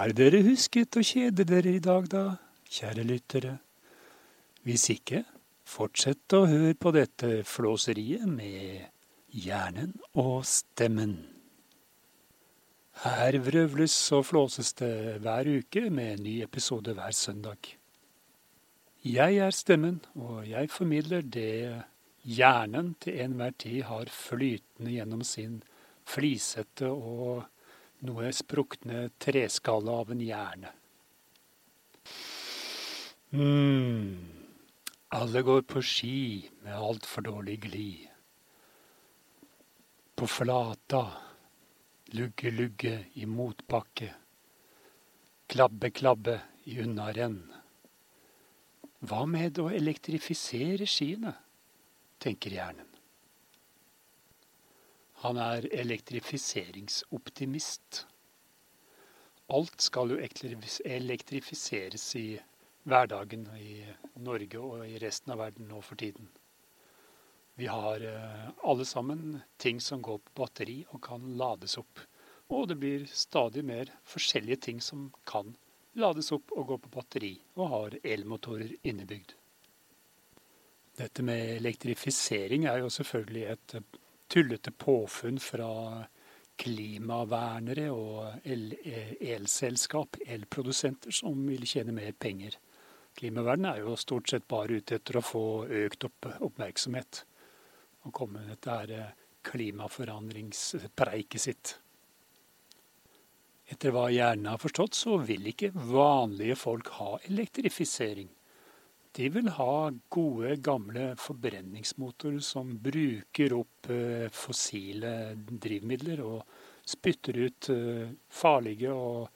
Har dere husket å kjede dere i dag, da, kjære lyttere? Hvis ikke, fortsett å høre på dette flåseriet med hjernen og stemmen. Her vrøvles og flåses det hver uke med en ny episode hver søndag. Jeg er stemmen, og jeg formidler det hjernen til enhver tid har flytende gjennom sin flisete og noe sprukne treskalle av en hjerne. mm. Alle går på ski med altfor dårlig glid. På flata, lugge, lugge i motbakke. Klabbe, klabbe i unnarenn. Hva med å elektrifisere skiene, tenker hjernen. Han er elektrifiseringsoptimist. Alt skal jo elektrifiseres i hverdagen i Norge og i resten av verden nå for tiden. Vi har eh, alle sammen ting som går på batteri og kan lades opp. Og det blir stadig mer forskjellige ting som kan lades opp og gå på batteri, og har elmotorer innebygd. Dette med elektrifisering er jo selvfølgelig et tullete påfunn fra klimavernere og el elselskap, elprodusenter, som vil tjene mer penger. Klimavern er jo stort sett bare ute etter å få økt opp oppmerksomhet. Og komme med dette eh, klimaforandringspreiket sitt. Etter hva hjernen har forstått, så vil ikke vanlige folk ha elektrifisering. De vil ha gode, gamle forbrenningsmotorer som bruker opp eh, fossile drivmidler og spytter ut eh, farlige og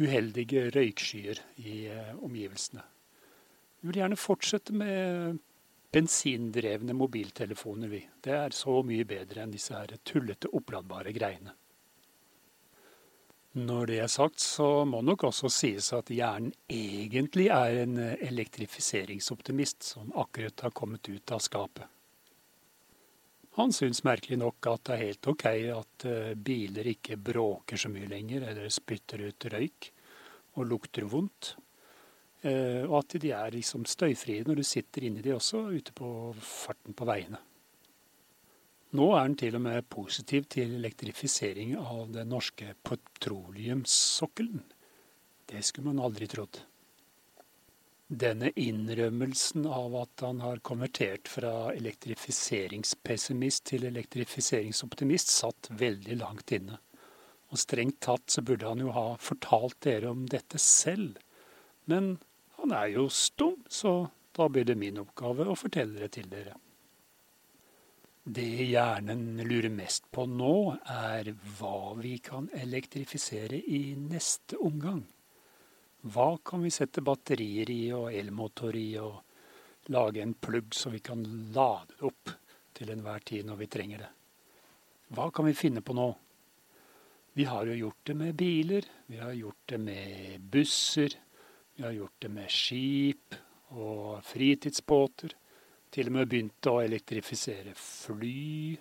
uheldige røykskyer i eh, omgivelsene. Vi vil gjerne fortsette med bensindrevne mobiltelefoner, vi. Det er så mye bedre enn disse her tullete oppladbare greiene. Når det er sagt, så må nok også sies at hjernen egentlig er en elektrifiseringsoptimist som akkurat har kommet ut av skapet. Han syns merkelig nok at det er helt ok at eh, biler ikke bråker så mye lenger, eller spytter ut røyk og lukter vondt. Eh, og at de er liksom støyfrie når du sitter inni de også, ute på farten på veiene. Nå er han til og med positiv til elektrifisering av den norske petroleumssokkelen. Det skulle man aldri trodd. Denne innrømmelsen av at han har konvertert fra elektrifiseringspessimist til elektrifiseringsoptimist, satt veldig langt inne. Og strengt tatt så burde han jo ha fortalt dere om dette selv. Men han er jo stum, så da blir det min oppgave å fortelle det til dere. Det hjernen lurer mest på nå, er hva vi kan elektrifisere i neste omgang. Hva kan vi sette batterier i og elmotor i, og lage en plugg så vi kan lade det opp til enhver tid når vi trenger det? Hva kan vi finne på nå? Vi har jo gjort det med biler, vi har gjort det med busser, vi har gjort det med skip og fritidsbåter. Til og med begynt å elektrifisere fly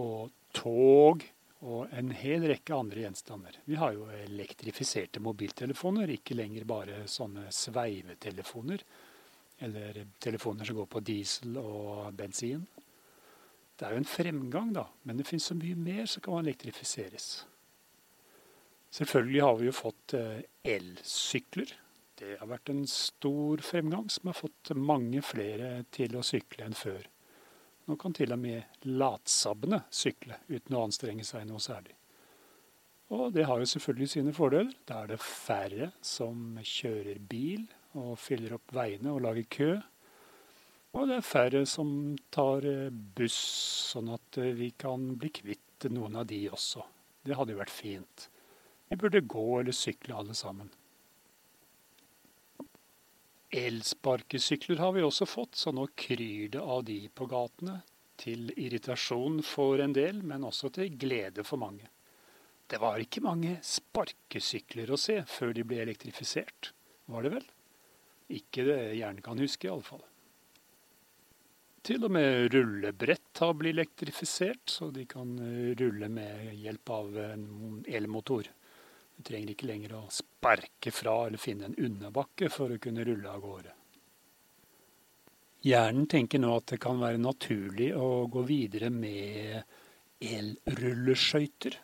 og tog og en hel rekke andre gjenstander. Vi har jo elektrifiserte mobiltelefoner, ikke lenger bare sånne sveivetelefoner. Eller telefoner som går på diesel og bensin. Det er jo en fremgang, da, men det finnes så mye mer som kan elektrifiseres. Selvfølgelig har vi jo fått eh, elsykler. Det har vært en stor fremgang som har fått mange flere til å sykle enn før. Nå kan til og med latsabbene sykle uten å anstrenge seg noe særlig. Og det har jo selvfølgelig sine fordeler. Da er det færre som kjører bil og fyller opp veiene og lager kø. Og det er færre som tar eh, buss, sånn at eh, vi kan bli kvitt noen av de også. Det hadde jo vært fint. Vi burde gå eller sykle alle sammen. Elsparkesykler har vi også fått, så nå kryr det av de på gatene. Til irritasjon for en del, men også til glede for mange. Det var ikke mange sparkesykler å se før de ble elektrifisert, var det vel? Ikke det hjernen kan huske, iallfall. Til og med rullebrett har blitt elektrifisert, så de kan rulle med hjelp av en elmotor. Trenger ikke lenger å sparke fra eller finne en unnabakke for å kunne rulle av gårde. Hjernen tenker nå at det kan være naturlig å gå videre med elrulleskøyter.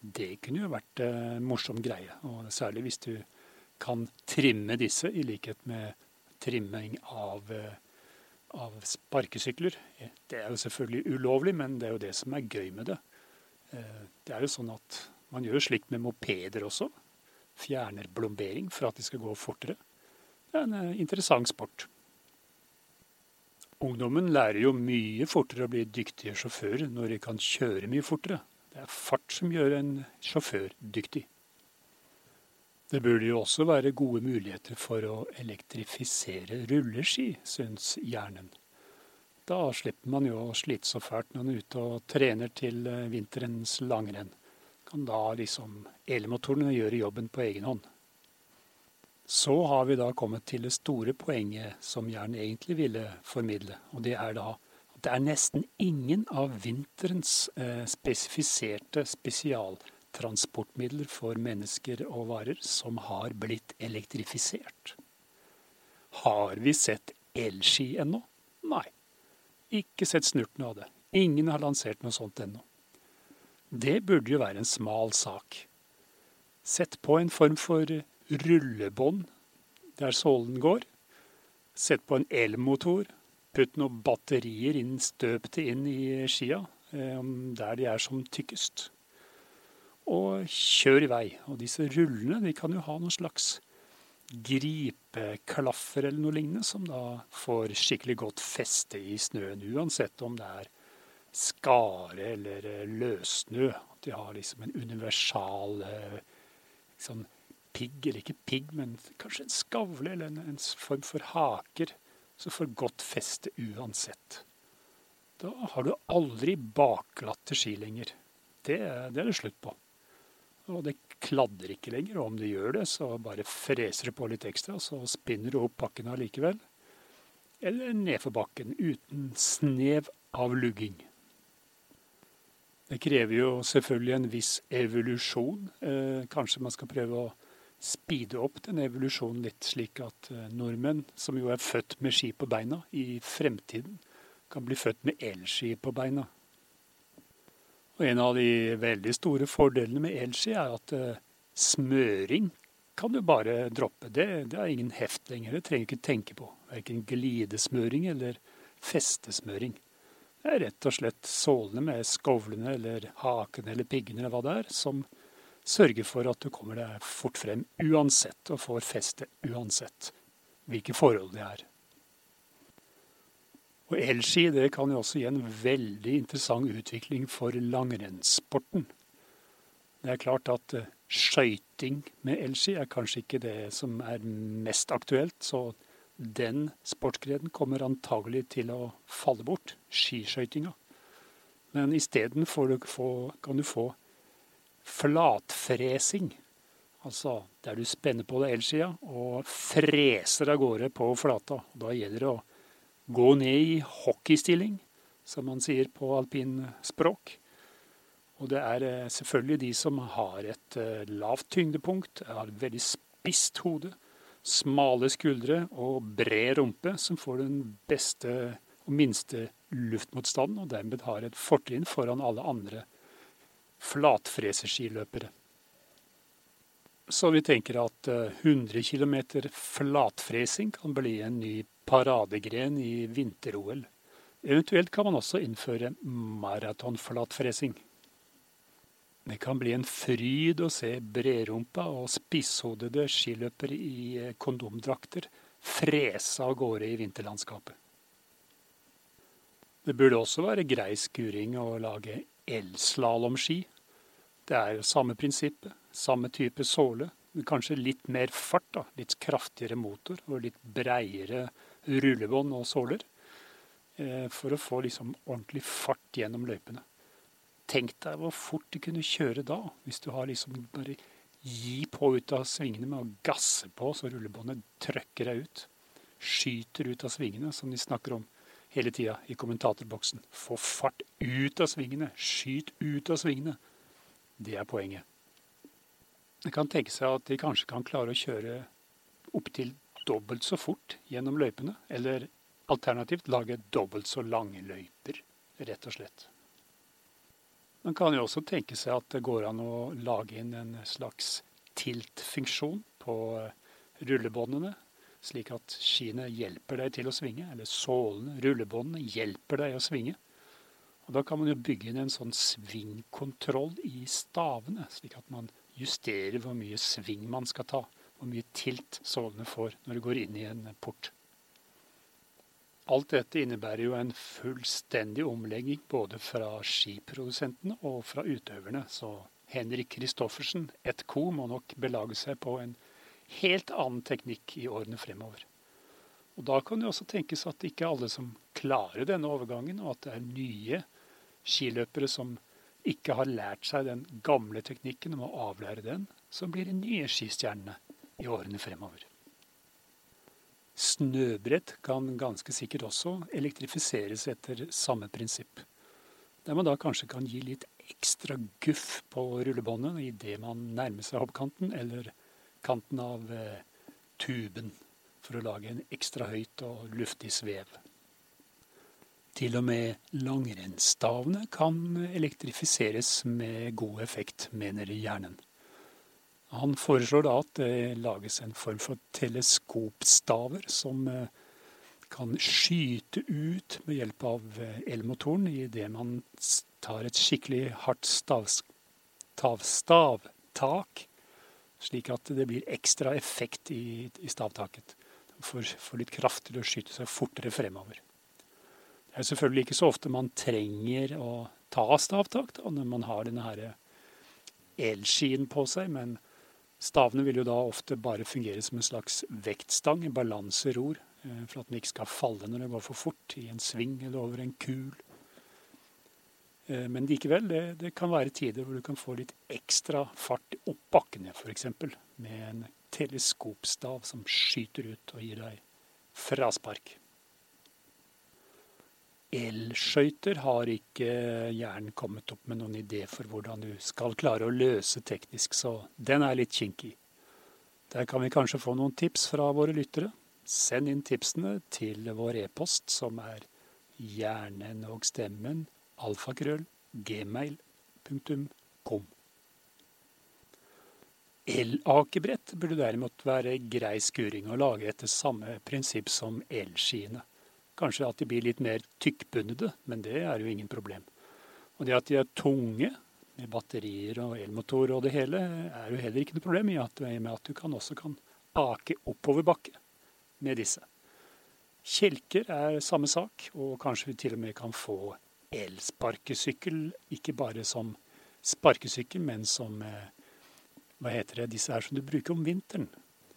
Det kunne jo vært en morsom greie, og særlig hvis du kan trimme disse, i likhet med trimming av, av sparkesykler. Det er jo selvfølgelig ulovlig, men det er jo det som er gøy med det. Eh, det er jo sånn at man gjør slikt med mopeder også. Fjerner blombering for at de skal gå fortere. Det er en eh, interessant sport. Ungdommen lærer jo mye fortere å bli dyktige sjåfører når de kan kjøre mye fortere. Det er fart som gjør en sjåfør dyktig. Det burde jo også være gode muligheter for å elektrifisere rulleski, syns hjernen. Da slipper man jo å slite så fælt når man er ute og trener til eh, vinterens langrenn. Kan da liksom elmotorene gjøre jobben på egen hånd. Så har vi da kommet til det store poenget som Jern egentlig ville formidle. Og det er da at det er nesten ingen av vinterens eh, spesifiserte spesialtransportmidler for mennesker og varer som har blitt elektrifisert. Har vi sett elski ennå? Nei. Ikke sett snurten av det. Ingen har lansert noe sånt ennå. Det burde jo være en smal sak. Sett på en form for rullebånd der sålen går. Sett på en elmotor. Putt noen batterier inn, støpte inn i skia eh, der de er som tykkest. Og kjør i vei. Og disse rullene de kan jo ha noen slags gripeklaffer eller noe lignende, som da får skikkelig godt feste i snøen, uansett om det er skare eller eh, løssnø. At de har liksom en universal liksom, pigg, eller ikke pigg, men kanskje en skavle eller en, en form for haker som får godt feste uansett. Da har du aldri bakglatte ski lenger. Det, det, er det slutt på. Og det kladder ikke lenger, og om det gjør det, så bare freser du på litt ekstra, så spinner du opp bakken allikevel. Eller nedfor bakken, uten snev av lugging. Det krever jo selvfølgelig en viss evolusjon. Eh, kanskje man skal prøve å speede opp den evolusjonen litt, slik at eh, nordmenn, som jo er født med ski på beina, i fremtiden kan bli født med elski på beina. Og En av de veldig store fordelene med elski er at uh, smøring kan du bare droppe. Det, det er ingen heft lenger. Det trenger du ikke tenke på. Verken glidesmøring eller festesmøring. Det er rett og slett sålene med skovlene eller hakene eller piggene eller hva det er, som sørger for at du kommer deg fort frem uansett, og får feste uansett hvilke forhold det er. Og elski det kan jo også gi en veldig interessant utvikling for langrennssporten. Det er klart at uh, skøyting med elski er kanskje ikke det som er mest aktuelt, så den sportsgrenen kommer antagelig til å falle bort, skiskøytinga. Men isteden kan du få flatfresing. Altså der du spenner på deg elskia og freser av gårde på flata. Da gjelder det å gå ned i hockeystilling, som man sier på alpinspråk. Og det er eh, selvfølgelig de som har et eh, lavt tyngdepunkt, har et veldig spisst hode, smale skuldre og bred rumpe, som får den beste og minste luftmotstanden, og dermed har et fortrinn foran alle andre flatfreseskiløpere. Så vi tenker at 100 eh, km flatfresing kan bli en ny paradegren i vinter-OL. Eventuelt kan man også innføre maratonflatfresing. Det kan bli en fryd å se bredrumpa og spisshodede skiløpere i eh, kondomdrakter frese av gårde i vinterlandskapet. Det burde også være grei skuring å lage elslalåmski. Det er samme prinsippet, samme type såle. Kanskje litt mer fart, da. litt kraftigere motor og litt breiere rullebånd og såler. Eh, for å få liksom ordentlig fart gjennom løypene. Tenk deg hvor fort du kunne kjøre da, hvis du har liksom bare gi på ut av svingene med å gasse på så rullebåndet trøkker deg ut. Skyter ut av svingene, som de snakker om hele tida i kommentatorboksen. Få fart ut av svingene. Skyt ut av svingene. Det er poenget. Det kan tenke seg at de kanskje kan klare å kjøre opptil dobbelt så fort gjennom løypene, eller alternativt lage dobbelt så lange løyper, rett og slett. Man kan jo også tenke seg at det går an å lage inn en slags tilt-funksjon på rullebåndene, slik at skiene hjelper deg til å svinge, eller sålene, rullebåndene, hjelper deg å svinge. Og Da kan man jo bygge inn en sånn svingkontroll i stavene, slik at man justerer hvor mye sving man skal ta, hvor mye tilt sålene får når du går inn i en port. Alt dette innebærer jo en fullstendig omlegging både fra skiprodusentene og fra utøverne, så Henrik Christoffersen, et co, må nok belage seg på en helt annen teknikk i årene fremover. Og Da kan det også tenkes at ikke alle som klarer denne overgangen, og at det er nye skiløpere som ikke har lært seg den gamle teknikken og må avlære den, som blir de nye skistjernene i årene fremover. Snøbrett kan ganske sikkert også elektrifiseres etter samme prinsipp. Der man da kanskje kan gi litt ekstra guff på rullebåndet idet man nærmer seg hoppkanten, eller kanten av eh, tuben for å lage en ekstra høyt og luftig svev. Til og med langrennsstavene kan elektrifiseres med god effekt, mener hjernen. Han foreslår da at det lages en form for teleskopstaver som eh, kan skyte ut med hjelp av eh, elmotoren idet man tar et skikkelig hardt stavtak slik at det blir ekstra effekt i, i stavtaket. For, for, litt kraft til å skyte seg fortere fremover. Det er selvfølgelig ikke så ofte man trenger å ta stavtak da, når man har denne her elskien på seg, men stavene vil jo da ofte bare fungere som en slags vektstang, en balanseror, eh, for at den ikke skal falle når det går for fort i en sving eller over en kul. Eh, men likevel, det, det, kan være tider hvor du kan få litt ekstra fart opp bakkene, f.eks. Med en teleskopstav som skyter ut og gir deg fraspark. Elskøyter har ikke hjernen kommet opp med noen idé for hvordan du skal klare å løse teknisk, så den er litt kinkig. Der kan vi kanskje få noen tips fra våre lyttere. Send inn tipsene til vår e-post, som er hjernen og stemmen alfakrøll gmail.com. Elakebrett burde derimot være grei skuring å lage etter samme prinsipp som elskiene. Kanskje at de blir litt mer tykkbundede, men det er jo ingen problem. Og det at de er tunge, med batterier og elmotor og det hele, er jo heller ikke noe problem i at, med at du kan også kan ake oppoverbakke med disse. Kjelker er samme sak, og kanskje vi til og med kan få elsparkesykkel, ikke bare som sparkesykkel, men som eh, Hva heter det, disse her som du bruker om vinteren?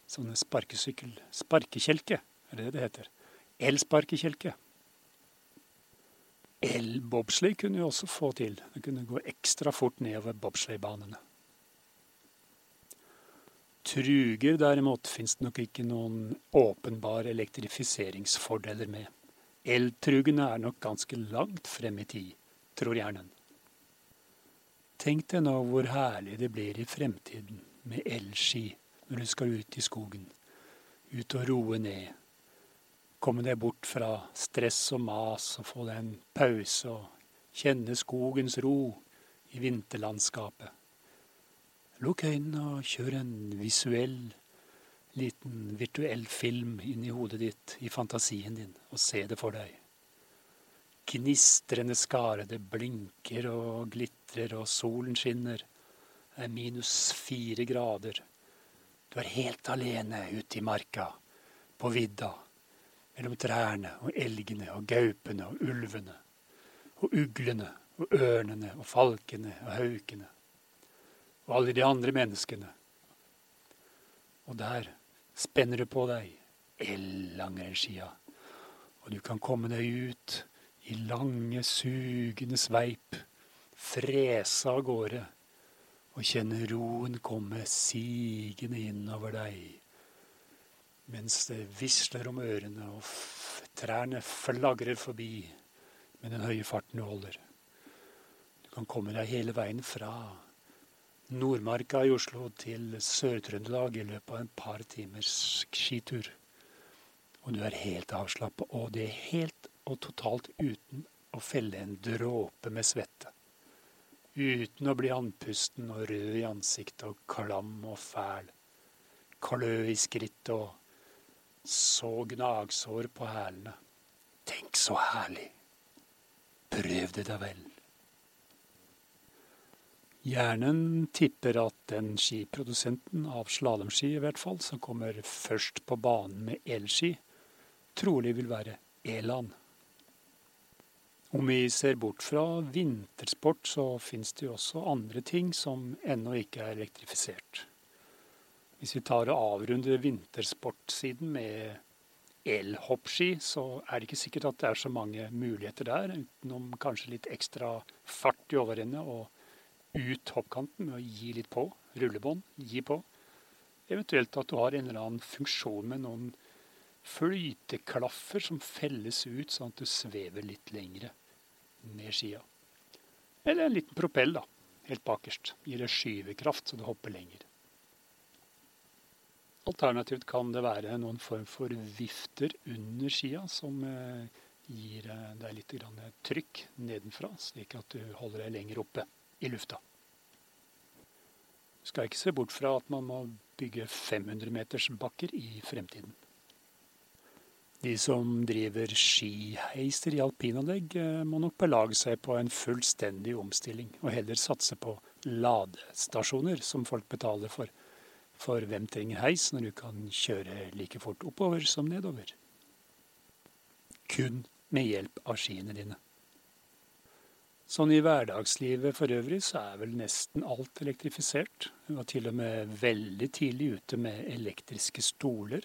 Sånne sparkesykkel... Sparkekjelke, er det det heter. Elsparkekjelke. Elbobsleigh kunne jo også få til. Det kunne gå ekstra fort nedover bobsleigh-banene. Truger derimot fins det nok ikke noen åpenbare elektrifiseringsfordeler med. Eltrugene er nok ganske langt frem i tid, tror hjernen. Tenk deg nå hvor herlig det blir i fremtiden med elski når du skal ut i skogen. Ut og roe ned. Komme deg bort fra stress og mas og få deg en pause og kjenne skogens ro i vinterlandskapet. Lukk øynene og kjør en visuell liten virtuell film inn i hodet ditt, i fantasien din, og se det for deg. Gnistrende skare, det blinker og glitrer, og solen skinner. Det er minus fire grader. Du er helt alene ute i marka, på vidda, mellom trærne og elgene og gaupene og ulvene, og uglene og ørnene og falkene og haukene, og alle de andre menneskene. Og der spenner du på deg ellangrennskia, og du kan komme deg ut i lange, sugende sveip, frese av gårde og kjenne roen komme sigende innover deg, mens det visler om ørene og trærne flagrer forbi med den høye farten du holder. Du kan komme deg hele veien fra Nordmarka i Oslo til Sør-Trøndelag i løpet av en par timers skitur. Og du er helt avslappa, og det er helt og totalt uten å felle en dråpe med svette. Uten å bli andpusten og rød i ansiktet og klam og fæl. Klø i skrittet og så gnagsår på hælene. Tenk så herlig. Prøv det da vel. Hjernen tipper at den skiprodusenten, av slalåmski i hvert fall, som kommer først på banen med elski, trolig vil være Elan. Om vi ser bort fra vintersport, så fins det jo også andre ting som ennå ikke er elektrifisert. Hvis vi tar og avrunder vintersportsiden med elhoppski, så er det ikke sikkert at det er så mange muligheter der, utenom kanskje litt ekstra fart i overrennet og ut hoppkanten med å gi litt på. Rullebånd, gi på. Eventuelt at du har en eller annen funksjon med noen flyteklaffer som felles ut, sånn at du svever litt lengre med skia. Eller en liten propell, da, helt bakerst. Gir deg skyvekraft, så du hopper lenger. Alternativt kan det være noen form for vifter under skia som eh, gir eh, deg litt trykk nedenfra, slik at du holder deg lenger oppe i lufta. Du skal ikke se bort fra at man må bygge 500 meters bakker i fremtiden. De som driver skiheiser i alpinanlegg, eh, må nok belage seg på en fullstendig omstilling, og heller satse på ladestasjoner som folk betaler for for hvem trenger heis når du kan kjøre like fort oppover som nedover? Kun med hjelp av skiene dine. Sånn i hverdagslivet for øvrig så er vel nesten alt elektrifisert. Vi var til og med veldig tidlig ute med elektriske stoler.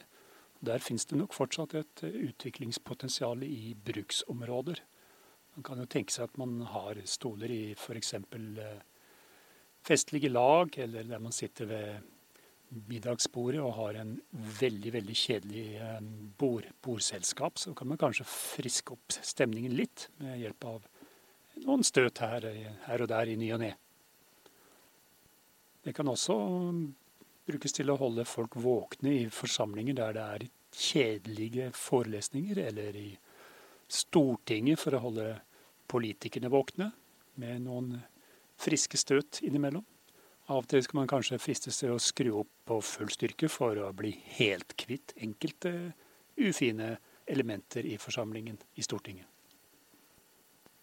Der finnes det nok fortsatt et utviklingspotensial i bruksområder. Man kan jo tenke seg at man har stoler i f.eks. Eh, festlige lag, eller der man sitter ved middagsbordet og har en veldig veldig kjedelig eh, bord, bordselskap, så kan man kanskje friske opp stemningen litt med hjelp av noen støt her, her og der i ny og ne. Det kan også brukes til å holde folk våkne i forsamlinger der det er kjedelige forelesninger, eller i Stortinget for å holde politikerne våkne med noen friske støt innimellom. Av og til skal man kanskje fristes til å skru opp på full styrke for å bli helt kvitt enkelte ufine elementer i forsamlingen i Stortinget.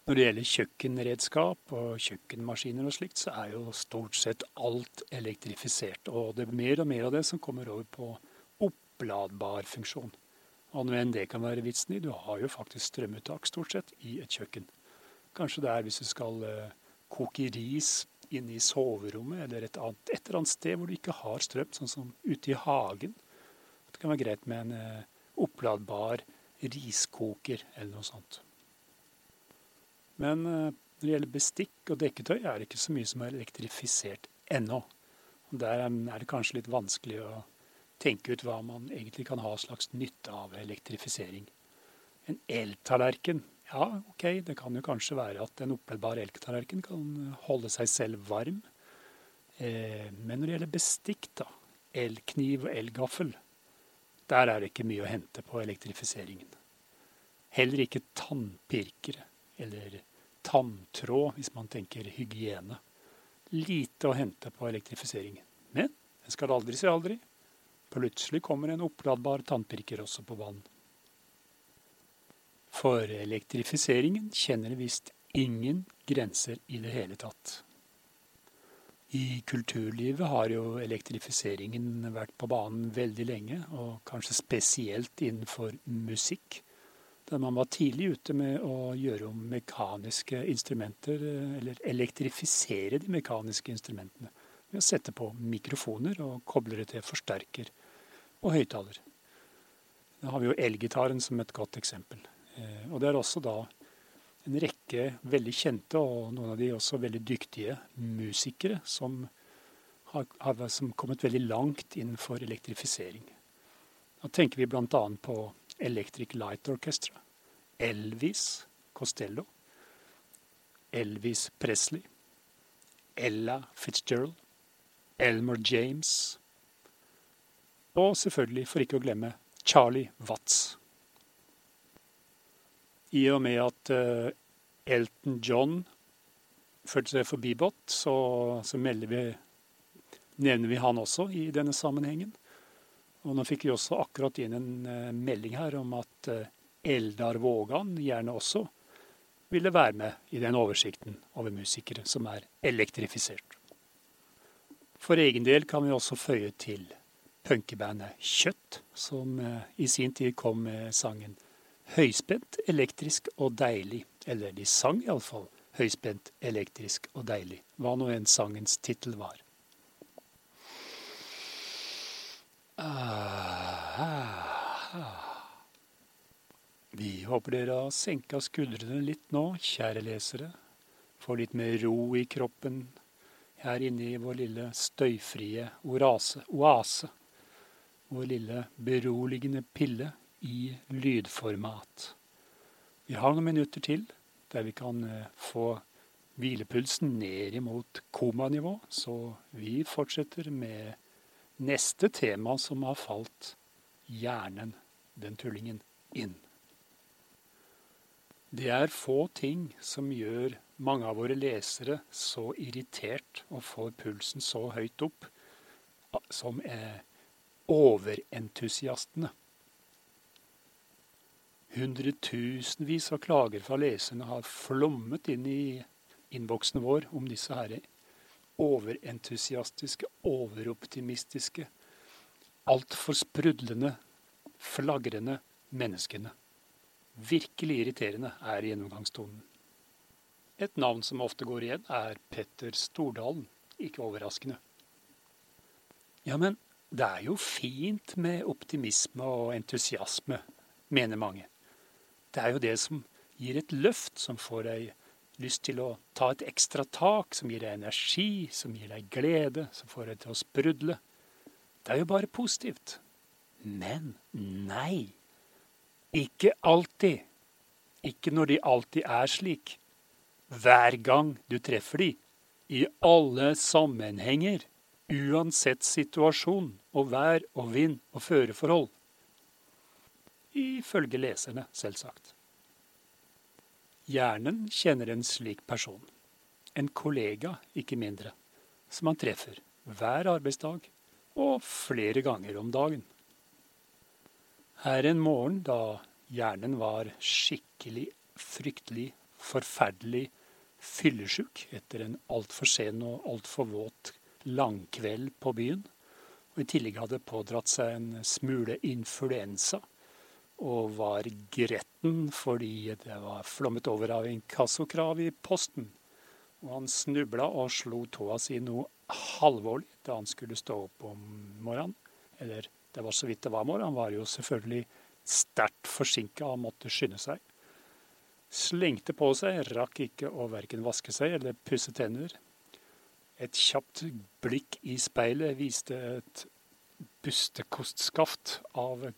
Når det gjelder kjøkkenredskap og kjøkkenmaskiner og slikt, så er jo stort sett alt elektrifisert. Og det er mer og mer av det som kommer over på oppladbar funksjon. Og det kan være vitsen i, du har jo faktisk strømuttak stort sett i et kjøkken. Kanskje det er hvis du skal eh, koke ris inne i soverommet eller et, annet, et eller annet sted hvor du ikke har strøm, sånn som ute i hagen. Det kan være greit med en eh, oppladbar riskoker eller noe sånt. Men eh, når det gjelder bestikk og dekketøy, er det ikke så mye som er elektrifisert ennå. Der er det kanskje litt vanskelig å tenke ut hva man egentlig kan ha slags nytte av elektrifisering. En eltallerken ja, ok, det kan jo kanskje være at en oppbledbar elgtallerken kan holde seg selv varm. Eh, men når det gjelder bestikk, da, elkniv og elgaffel, der er det ikke mye å hente på elektrifiseringen. Heller ikke tannpirkere eller tanntråd, hvis man tenker hygiene. Lite å hente på elektrifiseringen. Men en skal aldri si aldri. Plutselig kommer en oppladbar tannpirker også på banen. For elektrifiseringen kjenner visst ingen grenser i det hele tatt. I kulturlivet har jo elektrifiseringen vært på banen veldig lenge, og kanskje spesielt innenfor musikk. Der man var tidlig ute med å gjøre om mekaniske instrumenter, eller elektrifisere de mekaniske instrumentene, ved å sette på mikrofoner og koble det til forsterker og høyttaler. Da har vi jo elgitaren som et godt eksempel. Eh, og det er også da en rekke veldig kjente, og noen av de også veldig dyktige musikere, som har, har som kommet veldig langt innenfor elektrifisering. Da tenker vi bl.a. på Electric Light Orchestra, Elvis Costello, Elvis Presley, Ella Fitzgerald, Elmer James. Og selvfølgelig, for ikke å glemme, Charlie Watts. I og med at uh, Elton John følte seg forbigått, så, så vi, nevner vi han også i denne sammenhengen. Og nå fikk vi også akkurat inn en uh, melding her om at uh, Eldar Vågan gjerne også ville være med i den oversikten over musikere som er elektrifisert. For egen del kan vi også føye til punkebandet Kjøtt, som eh, i sin tid kom med sangen 'Høyspent, elektrisk og deilig'. Eller de sang iallfall 'Høyspent, elektrisk og deilig', hva nå enn sangens tittel var. Ah, ah, ah. Vi håper dere har senka skuldrene litt nå, kjære lesere. Får litt mer ro i kroppen her inne i vår lille støyfrie orase, oase vår lille beroligende pille i lydformat. Vi har noen minutter til der vi kan eh, få hvilepulsen ned imot komanivå, så vi fortsetter med neste tema som har falt hjernen, den tullingen, inn. Det er få ting som gjør mange av våre lesere så irritert og får pulsen så høyt opp som er overentusiastene. Hundretusenvis av klager fra leserne har flommet inn i innboksen vår om disse her overentusiastiske, overoptimistiske, altfor sprudlende, flagrende menneskene. Virkelig irriterende er gjennomgangstonen. Et navn som ofte går igjen, er Petter Stordalen. Ikke overraskende. Ja, men det er jo fint med optimisme og entusiasme, mener mange. Det er jo det som gir et løft, som får deg lyst til å ta et ekstra tak, som gir deg energi, som gir deg glede, som får deg til å sprudle. Det er jo bare positivt. Men nei. Ikke alltid. Ikke når de alltid er slik. Hver gang du treffer de. I alle sammenhenger uansett situasjon og vær og vind og føreforhold. Ifølge leserne, selvsagt. Hjernen kjenner en slik person. En kollega, ikke mindre, som han treffer hver arbeidsdag og flere ganger om dagen. Her en morgen da hjernen var skikkelig, fryktelig, forferdelig fyllesjuk etter en altfor sen og altfor våt langkveld på byen. Og i tillegg hadde pådratt seg en smule influensa. Og var gretten fordi det var flommet over av inkassokrav i posten. Og han snubla og slo tåa si noe halvårlig da han skulle stå opp om morgenen. Eller det var så vidt det var morgen. Han var jo selvfølgelig sterkt forsinka og måtte skynde seg. Slengte på seg, rakk ikke å verken vaske seg eller pusse tenner. Et kjapt blikk i speilet viste et bustekostskaft av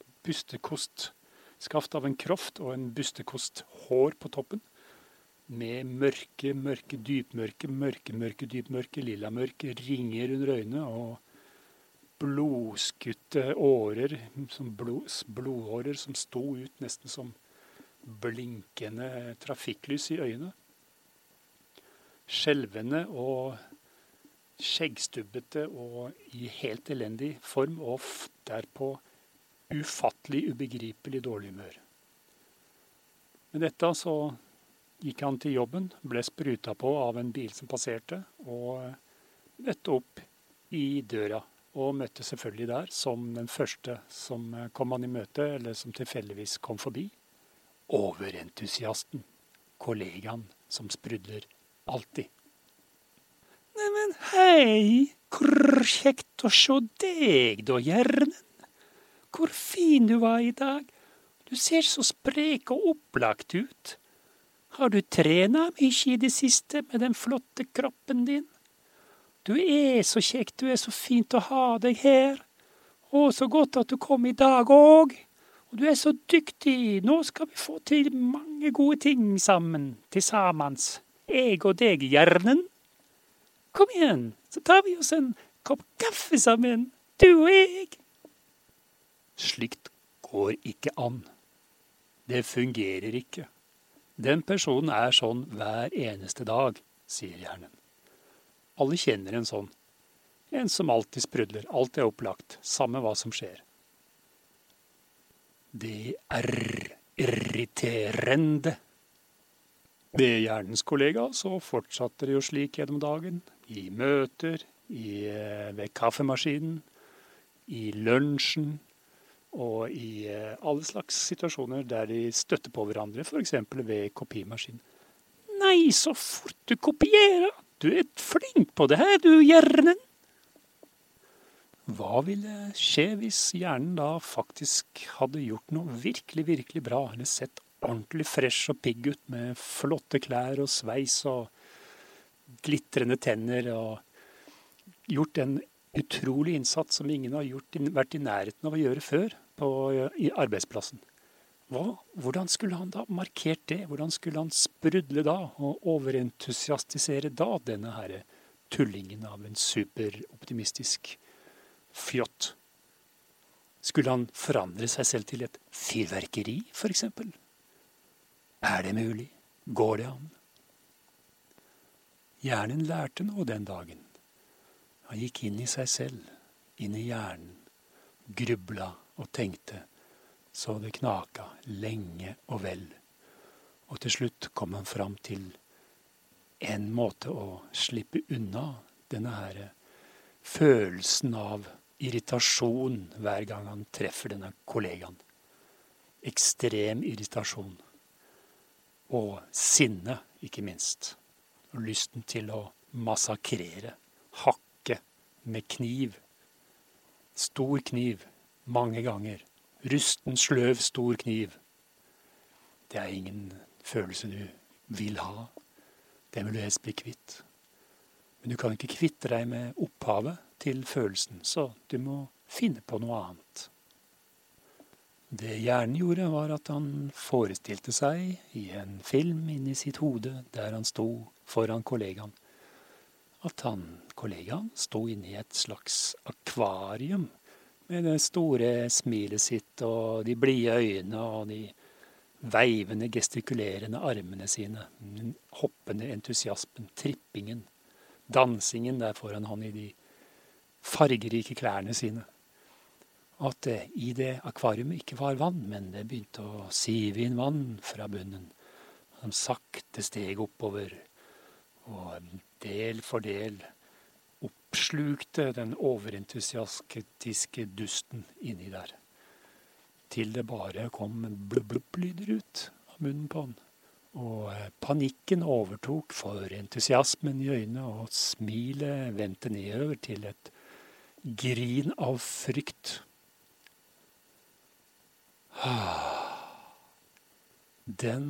bustekostskaft av en kroft og en bustekost hår på toppen. Med mørke, mørke, dypmørke, mørke, mørke, dypmørke, lillamørke ringer under øynene og blodskutte årer, som blod, blodårer som sto ut nesten som blinkende trafikklys i øynene. Skjelvende og skjeggstubbete og i helt elendig form, og derpå ufattelig, ubegripelig dårlig humør. Med dette så gikk han til jobben, ble spruta på av en bil som passerte, og møtte opp i døra. Og møtte selvfølgelig der, som den første som kom han i møte, eller som tilfeldigvis kom forbi, overentusiasten. Kollegaen som sprudler alltid. Neimen, hei, hvor kjekt å sjå deg da, Hjernen. Hvor fin du var i dag. Du ser så sprek og opplagt ut. Har du trena mye i det siste med den flotte kroppen din? Du er så kjekk, du er så fint å ha deg her. Å, så godt at du kom i dag òg. Og du er så dyktig, nå skal vi få til mange gode ting sammen, til samans. Jeg og deg, Hjernen. Kom igjen, så tar vi oss en kopp kaffe sammen, du og jeg. Slikt går ikke an. Det fungerer ikke. Den personen er sånn hver eneste dag, sier hjernen. Alle kjenner en sånn. En som alltid sprudler, alltid er opplagt, samme hva som skjer. Det er irriterende. Ved hjernens kollega så fortsatte det jo slik gjennom dagen. I møter, i, eh, ved kaffemaskinen, i lunsjen og i eh, alle slags situasjoner der de støtter på hverandre, f.eks. ved kopimaskin. Nei, så fort du kopierer! Du er flink på det her, du, hjernen! Hva ville skje hvis hjernen da faktisk hadde gjort noe virkelig, virkelig bra, eller sett ordentlig fresh og pigg ut med flotte klær og sveis og glitrende tenner og gjort en utrolig innsats som ingen har gjort, vært i nærheten av å gjøre før på, i arbeidsplassen. Hva, hvordan skulle han da markert det? Hvordan skulle han sprudle da og overentusiastisere da denne herre tullingen av en superoptimistisk fjott? Skulle han forandre seg selv til et fyrverkeri, f.eks.? Er det mulig? Går det an? Hjernen lærte noe den dagen. Han gikk inn i seg selv, inn i hjernen, grubla og tenkte så det knaka lenge og vel. Og til slutt kom han fram til en måte å slippe unna denne her følelsen av irritasjon hver gang han treffer denne kollegaen. Ekstrem irritasjon. Og sinne, ikke minst. Og lysten til å massakrere, hakke med kniv. Stor kniv, mange ganger. Rusten, sløv, stor kniv. Det er ingen følelse du vil ha. Den vil du helst bli kvitt. Men du kan ikke kvitte deg med opphavet til følelsen, så du må finne på noe annet. Det hjernen gjorde, var at han forestilte seg i en film inni sitt hode der han sto foran kollegaen, at han, kollegaen, sto inne i et slags akvarium med det store smilet sitt og de blide øynene og de veivende, gestikulerende armene sine, den hoppende entusiasmen, trippingen, dansingen der foran han i de fargerike klærne sine. At det i det akvariet ikke var vann, men det begynte å sive inn vann fra bunnen, som sakte steg oppover, og del for del oppslukte den overentusiastiske dusten inni der, til det bare kom blubb-blubb-lyder ut av munnen på han. Og eh, panikken overtok for entusiasmen i øynene, og smilet vendte nedover til et grin av frykt. Den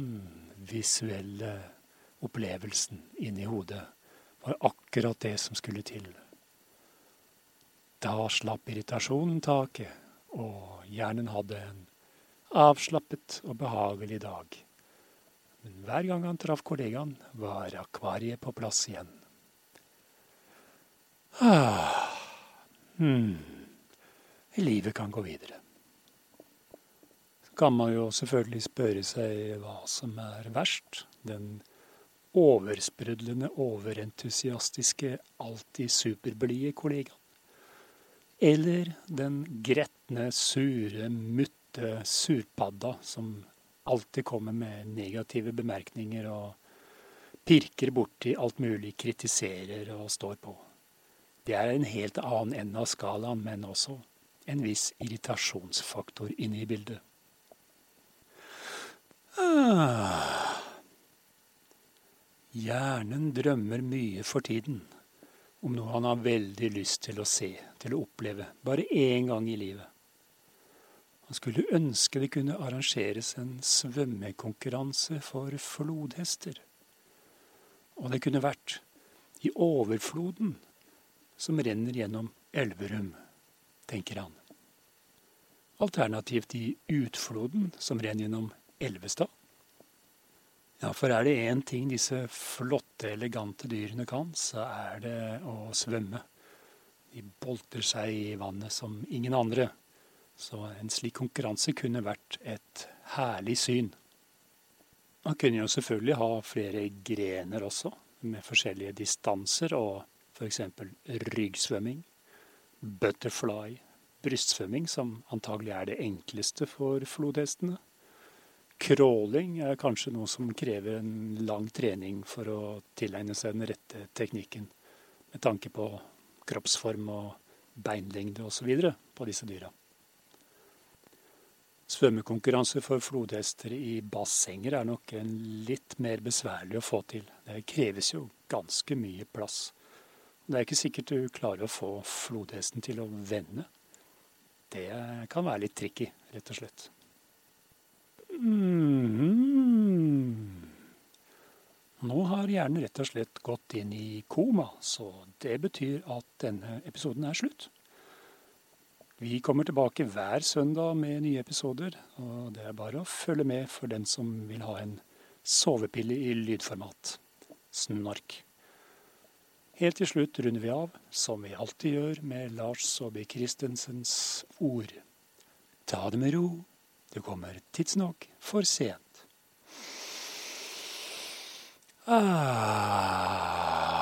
visuelle opplevelsen inni hodet var akkurat det som skulle til. Da slapp irritasjonen taket, og hjernen hadde en avslappet og behagelig dag. Men hver gang han traff kollegaen, var akvariet på plass igjen. Ah, hmm. Livet kan gå videre Så kan man jo selvfølgelig spørre seg hva som er verst. Den oversprudlende, overentusiastiske, alltid superblide kollegaen. Eller den gretne, sure, mutte surpadda som alltid kommer med negative bemerkninger og pirker borti alt mulig, kritiserer og står på. Det er en helt annen ende av skalaen, men også en viss irritasjonsfaktor inne i bildet. Ah. Hjernen drømmer mye for tiden om noe han har veldig lyst til å se, til å oppleve, bare én gang i livet. Han skulle ønske det kunne arrangeres en svømmekonkurranse for flodhester. Og det kunne vært i overfloden som renner gjennom Elverum, tenker han. Alternativt i utfloden som renner gjennom Elvestad. Ja, for er det én ting disse flotte, elegante dyrene kan, så er det å svømme. De bolter seg i vannet som ingen andre. Så en slik konkurranse kunne vært et herlig syn. Man kunne jo selvfølgelig ha flere grener også, med forskjellige distanser og f.eks. ryggsvømming, butterfly, brystsvømming, som antagelig er det enkleste for flodhestene. Crawling er kanskje noe som krever en lang trening for å tilegne seg den rette teknikken, med tanke på kroppsform og beinlengde osv. på disse dyra. Svømmekonkurranse for flodhester i bassenger er nok litt mer besværlig å få til. Det kreves jo ganske mye plass. Det er ikke sikkert du klarer å få flodhesten til å vende. Det kan være litt tricky, rett og slett. Mm. Nå har hjernen rett og slett gått inn i koma, så det betyr at denne episoden er slutt. Vi kommer tilbake hver søndag med nye episoder, og det er bare å følge med for den som vil ha en sovepille i lydformat. Snork. Helt til slutt runder vi av, som vi alltid gjør, med Lars Saabye Christensens ord. Ta det med ro, det kommer tidsnok for sent. Ah.